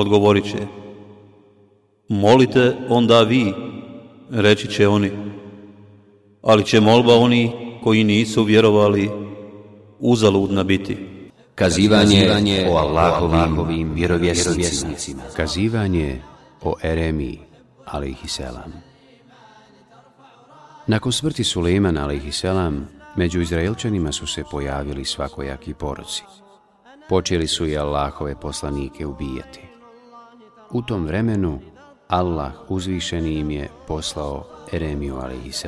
odgovorit će. Molite onda vi, reći će oni, ali će molba oni koji nisu vjerovali uzaludna biti. Kazivanje, Kazivanje o Allahovim vjerovjesnicima. Kazivanje o Eremi alaihisselam. Nakon smrti Sulejmana, alaihisselam, među Izraelčanima su se pojavili svakojaki poroci. Počeli su i Allahove poslanike ubijati. U tom vremenu Allah uzvišeni im je poslao Eremiju a.s.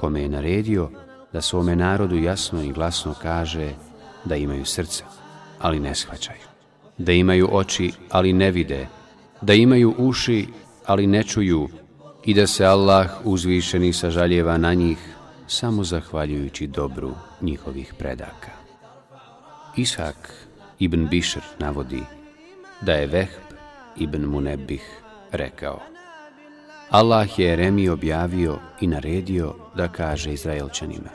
kome je naredio da svome narodu jasno i glasno kaže da imaju srca, ali ne shvaćaju. Da imaju oči, ali ne vide. Da imaju uši, ali ne čuju. I da se Allah uzvišeni sažaljeva na njih samo zahvaljujući dobru njihovih predaka. Ishak ibn Bišr navodi da je veh ibn Munebih rekao Allah je Remi objavio i naredio da kaže Izraelčanima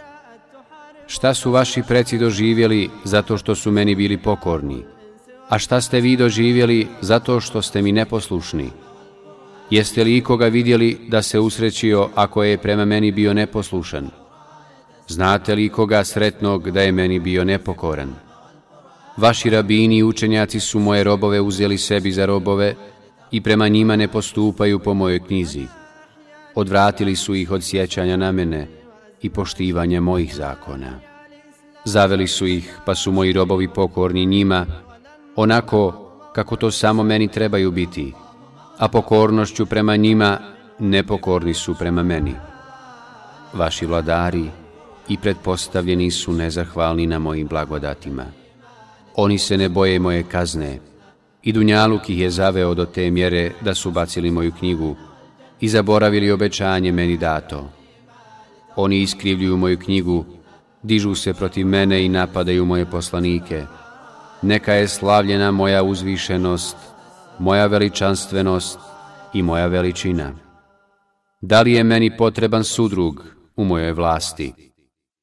Šta su vaši preci doživjeli zato što su meni bili pokorni? A šta ste vi doživjeli zato što ste mi neposlušni? Jeste li ikoga vidjeli da se usrećio ako je prema meni bio neposlušan? Znate li ikoga sretnog da je meni bio nepokoran? Vaši rabini i učenjaci su moje robove uzeli sebi za robove i prema njima ne postupaju po mojoj knjizi. Odvratili su ih od sjećanja na mene i poštivanja mojih zakona. Zaveli su ih, pa su moji robovi pokorni njima, onako kako to samo meni trebaju biti, a pokornošću prema njima nepokorni su prema meni. Vaši vladari i pretpostavljeni su nezahvalni na mojim blagodatima. Oni se ne boje moje kazne. I Dunjaluk ih je zaveo do te mjere da su bacili moju knjigu i zaboravili obećanje meni dato. Oni iskrivljuju moju knjigu, dižu se protiv mene i napadaju moje poslanike. Neka je slavljena moja uzvišenost, moja veličanstvenost i moja veličina. Da li je meni potreban sudrug u mojoj vlasti?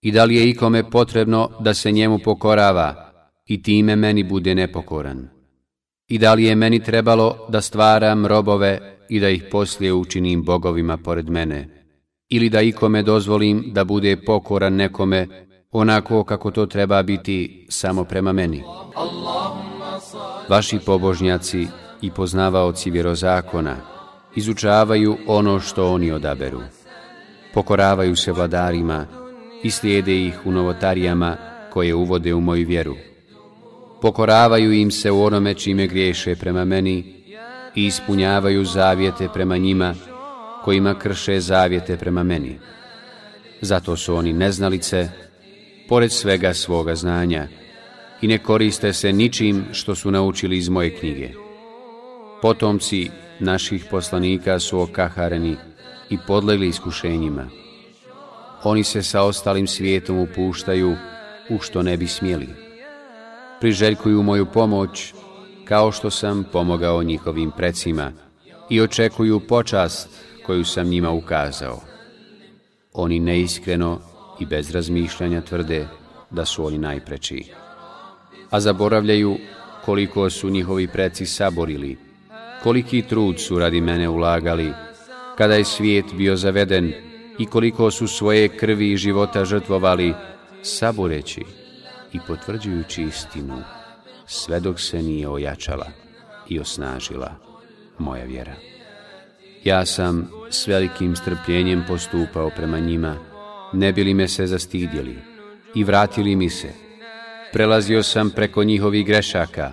I da li je ikome potrebno da se njemu pokorava? i time meni bude nepokoran? I da li je meni trebalo da stvaram robove i da ih poslije učinim bogovima pored mene? Ili da ikome dozvolim da bude pokoran nekome onako kako to treba biti samo prema meni? Vaši pobožnjaci i poznavaoci vjerozakona izučavaju ono što oni odaberu. Pokoravaju se vladarima i slijede ih u novotarijama koje uvode u moju vjeru pokoravaju im se u onome čime griješe prema meni i ispunjavaju zavjete prema njima kojima krše zavjete prema meni. Zato su oni neznalice, pored svega svoga znanja, i ne koriste se ničim što su naučili iz moje knjige. Potomci naših poslanika su okahareni i podlegli iskušenjima. Oni se sa ostalim svijetom upuštaju u što ne bi smjeli priželjkuju moju pomoć kao što sam pomogao njihovim precima i očekuju počast koju sam njima ukazao. Oni neiskreno i bez razmišljanja tvrde da su oni najpreči, a zaboravljaju koliko su njihovi preci saborili, koliki trud su radi mene ulagali, kada je svijet bio zaveden i koliko su svoje krvi i života žrtvovali, saboreći i potvrđujući istinu, sve dok se nije ojačala i osnažila moja vjera. Ja sam s velikim strpljenjem postupao prema njima, ne bili me se zastidjeli i vratili mi se. Prelazio sam preko njihovih grešaka,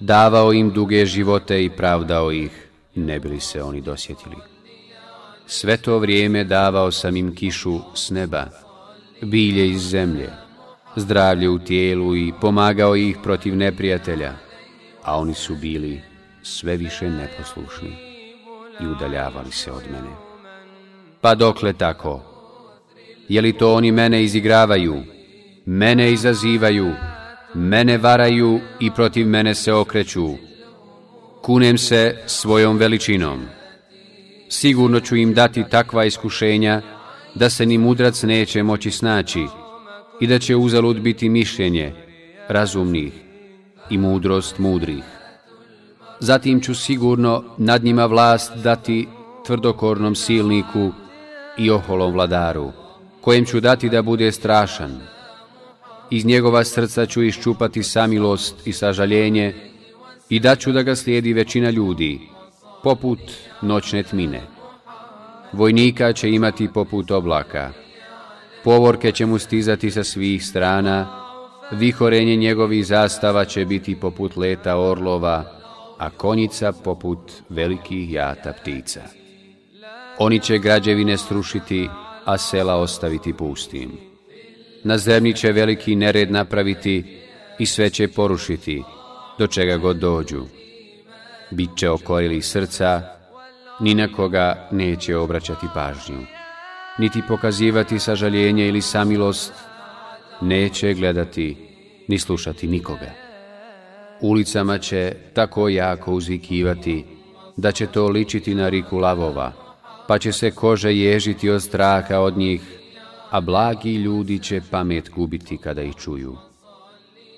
davao im duge živote i pravdao ih, ne bili se oni dosjetili. Sve to vrijeme davao sam im kišu s neba, bilje iz zemlje, zdravlje u tijelu i pomagao ih protiv neprijatelja, a oni su bili sve više neposlušni i udaljavali se od mene. Pa dokle tako? Je li to oni mene izigravaju, mene izazivaju, mene varaju i protiv mene se okreću? Kunem se svojom veličinom. Sigurno ću im dati takva iskušenja da se ni mudrac neće moći snaći, i da će uzalud biti mišljenje razumnih i mudrost mudrih. Zatim ću sigurno nad njima vlast dati tvrdokornom silniku i oholom vladaru, kojem ću dati da bude strašan. Iz njegova srca ću iščupati samilost i sažaljenje i ću da ga slijedi većina ljudi, poput noćne tmine. Vojnika će imati poput oblaka, Povorke će mu stizati sa svih strana, vihorenje njegovih zastava će biti poput leta orlova, a konjica poput velikih jata ptica. Oni će građevine strušiti, a sela ostaviti pustim. Na zemlji će veliki nered napraviti i sve će porušiti, do čega god dođu. Bit će okorili srca, ni na koga neće obraćati pažnju niti pokazivati sažaljenje ili samilost, neće gledati ni slušati nikoga. Ulicama će tako jako uzvikivati da će to ličiti na riku lavova, pa će se kože ježiti od straha od njih, a blagi ljudi će pamet gubiti kada ih čuju.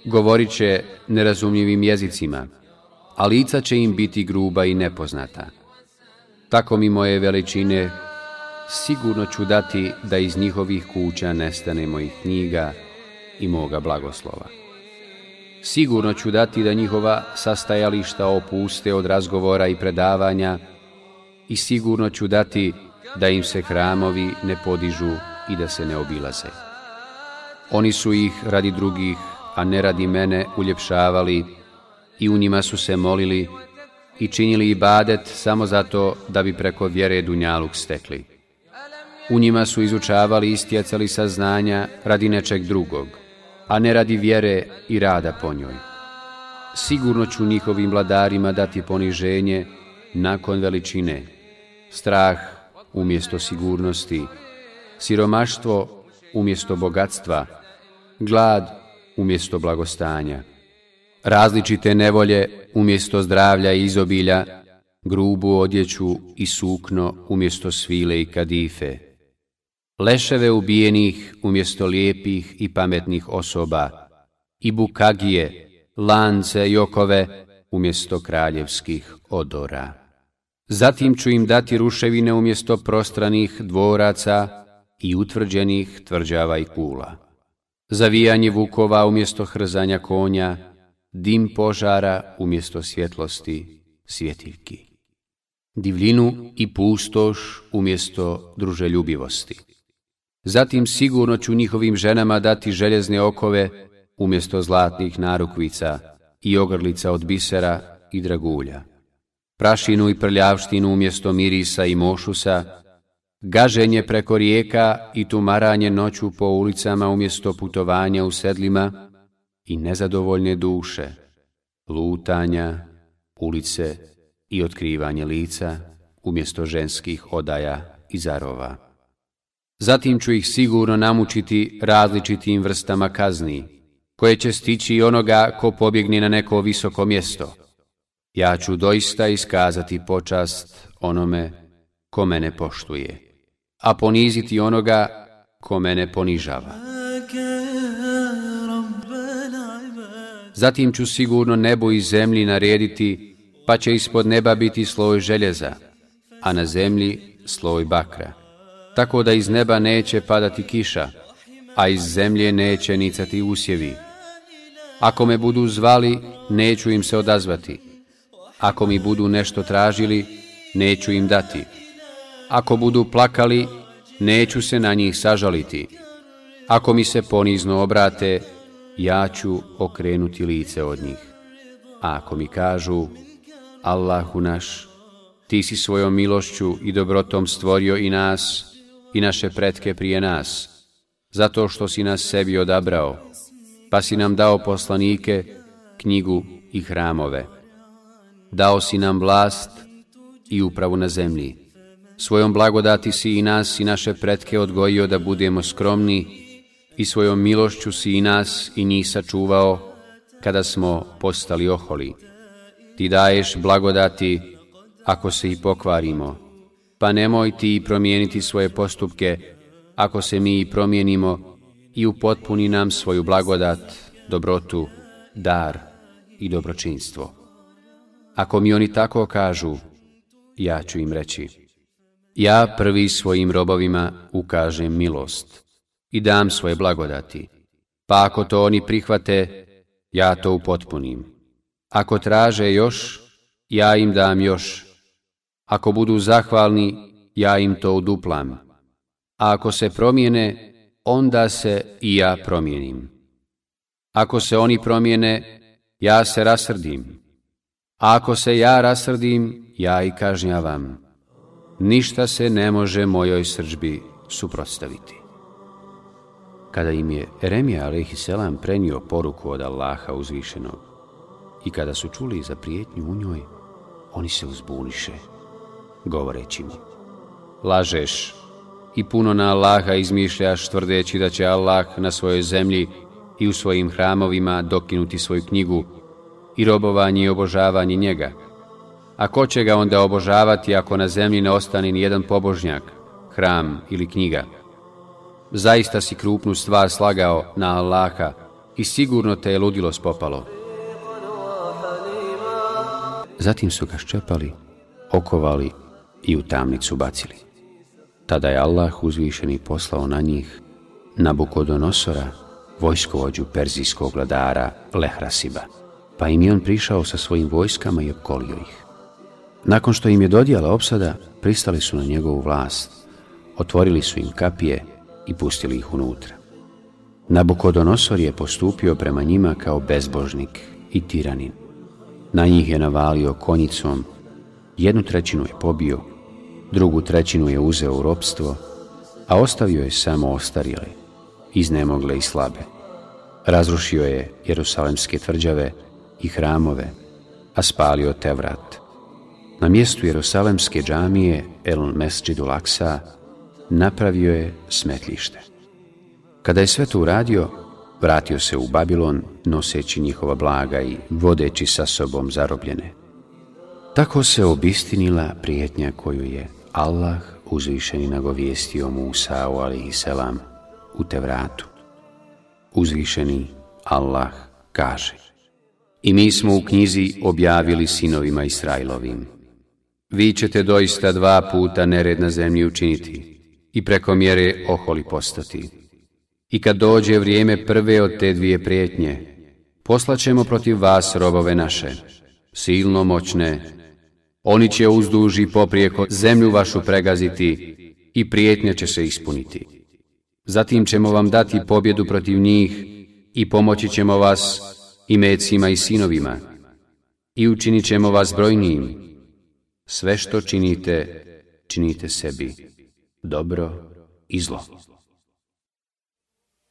Govorit će nerazumljivim jezicima, a lica će im biti gruba i nepoznata. Tako mi moje veličine sigurno ću dati da iz njihovih kuća nestane mojih knjiga i moga blagoslova. Sigurno ću dati da njihova sastajališta opuste od razgovora i predavanja i sigurno ću dati da im se hramovi ne podižu i da se ne obilaze. Oni su ih radi drugih, a ne radi mene, uljepšavali i u njima su se molili i činili i badet samo zato da bi preko vjere Dunjaluk stekli. U njima su izučavali i stjecali saznanja radi nečeg drugog, a ne radi vjere i rada po njoj. Sigurno ću njihovim vladarima dati poniženje nakon veličine, strah umjesto sigurnosti, siromaštvo umjesto bogatstva, glad umjesto blagostanja, različite nevolje umjesto zdravlja i izobilja, grubu odjeću i sukno umjesto svile i kadife leševe ubijenih umjesto lijepih i pametnih osoba, i bukagije, lance i okove umjesto kraljevskih odora. Zatim ću im dati ruševine umjesto prostranih dvoraca i utvrđenih tvrđava i kula. Zavijanje vukova umjesto hrzanja konja, dim požara umjesto svjetlosti svjetiljki. Divljinu i pustoš umjesto druželjubivosti. Zatim sigurno ću njihovim ženama dati željezne okove umjesto zlatnih narukvica i ogrlica od bisera i dragulja. Prašinu i prljavštinu umjesto mirisa i mošusa, gaženje preko rijeka i tumaranje noću po ulicama umjesto putovanja u sedlima i nezadovoljne duše, lutanja, ulice i otkrivanje lica umjesto ženskih odaja i zarova. Zatim ću ih sigurno namučiti različitim vrstama kazni, koje će stići onoga ko pobjegne na neko visoko mjesto. Ja ću doista iskazati počast onome ko mene poštuje, a poniziti onoga ko mene ponižava. Zatim ću sigurno nebo i zemlji narediti, pa će ispod neba biti sloj željeza, a na zemlji sloj bakra tako da iz neba neće padati kiša, a iz zemlje neće nicati usjevi. Ako me budu zvali, neću im se odazvati. Ako mi budu nešto tražili, neću im dati. Ako budu plakali, neću se na njih sažaliti. Ako mi se ponizno obrate, ja ću okrenuti lice od njih. A ako mi kažu, Allahu naš, ti si svojom milošću i dobrotom stvorio i nas, i naše pretke prije nas, zato što si nas sebi odabrao, pa si nam dao poslanike, knjigu i hramove. Dao si nam vlast i upravu na zemlji. Svojom blagodati si i nas i naše pretke odgojio da budemo skromni i svojom milošću si i nas i njih sačuvao kada smo postali oholi. Ti daješ blagodati ako se i pokvarimo pa nemoj ti promijeniti svoje postupke, ako se mi promijenimo i upotpuni nam svoju blagodat, dobrotu, dar i dobročinstvo. Ako mi oni tako kažu, ja ću im reći, ja prvi svojim robovima ukažem milost i dam svoje blagodati, pa ako to oni prihvate, ja to upotpunim. Ako traže još, ja im dam još ako budu zahvalni, ja im to uduplam. A ako se promijene, onda se i ja promijenim. Ako se oni promijene, ja se rasrdim. A ako se ja rasrdim, ja i kažnjavam. Ništa se ne može mojoj srđbi suprotstaviti. Kada im je Eremija a.s. prenio poruku od Allaha uzvišenog i kada su čuli za prijetnju u njoj, oni se uzbuniše govoreći mu Lažeš i puno na Allaha izmišljaš tvrdeći da će Allah na svojoj zemlji i u svojim hramovima dokinuti svoju knjigu i robovanje i obožavanje njega. A ko će ga onda obožavati ako na zemlji ne ostane ni jedan pobožnjak, hram ili knjiga? Zaista si krupnu stvar slagao na Allaha i sigurno te je ludilo spopalo. Zatim su ga ščepali, okovali i u tamnicu bacili. Tada je Allah uzvišeni poslao na njih Nabukodonosora, vojskovođu perzijskog vladara Lehrasiba, pa im je on prišao sa svojim vojskama i opkolio ih. Nakon što im je dodijala opsada, pristali su na njegovu vlast, otvorili su im kapije i pustili ih unutra. Nabukodonosor je postupio prema njima kao bezbožnik i tiranin. Na njih je navalio konjicom, jednu trećinu je pobio, drugu trećinu je uzeo u ropstvo, a ostavio je samo ostarile, iznemogle i slabe. Razrušio je Jerusalemske tvrđave i hramove, a spalio te vrat. Na mjestu Jerusalemske džamije El Mesđidu Laksa napravio je smetlište. Kada je sve to uradio, vratio se u Babilon noseći njihova blaga i vodeći sa sobom zarobljene. Tako se obistinila prijetnja koju je Allah uzvišeni nagovijestio Musa u selam, u Tevratu. Uzvišeni Allah kaže I mi smo u knjizi objavili sinovima Israilovim. Vi ćete doista dva puta nered na zemlji učiniti i preko mjere oholi postati. I kad dođe vrijeme prve od te dvije prijetnje, poslaćemo protiv vas robove naše, silno moćne oni će uzduž i poprijeko zemlju vašu pregaziti i prijetnje će se ispuniti. Zatim ćemo vam dati pobjedu protiv njih i pomoći ćemo vas i mecima i sinovima i učinit ćemo vas brojnijim. Sve što činite, činite sebi dobro i zlo.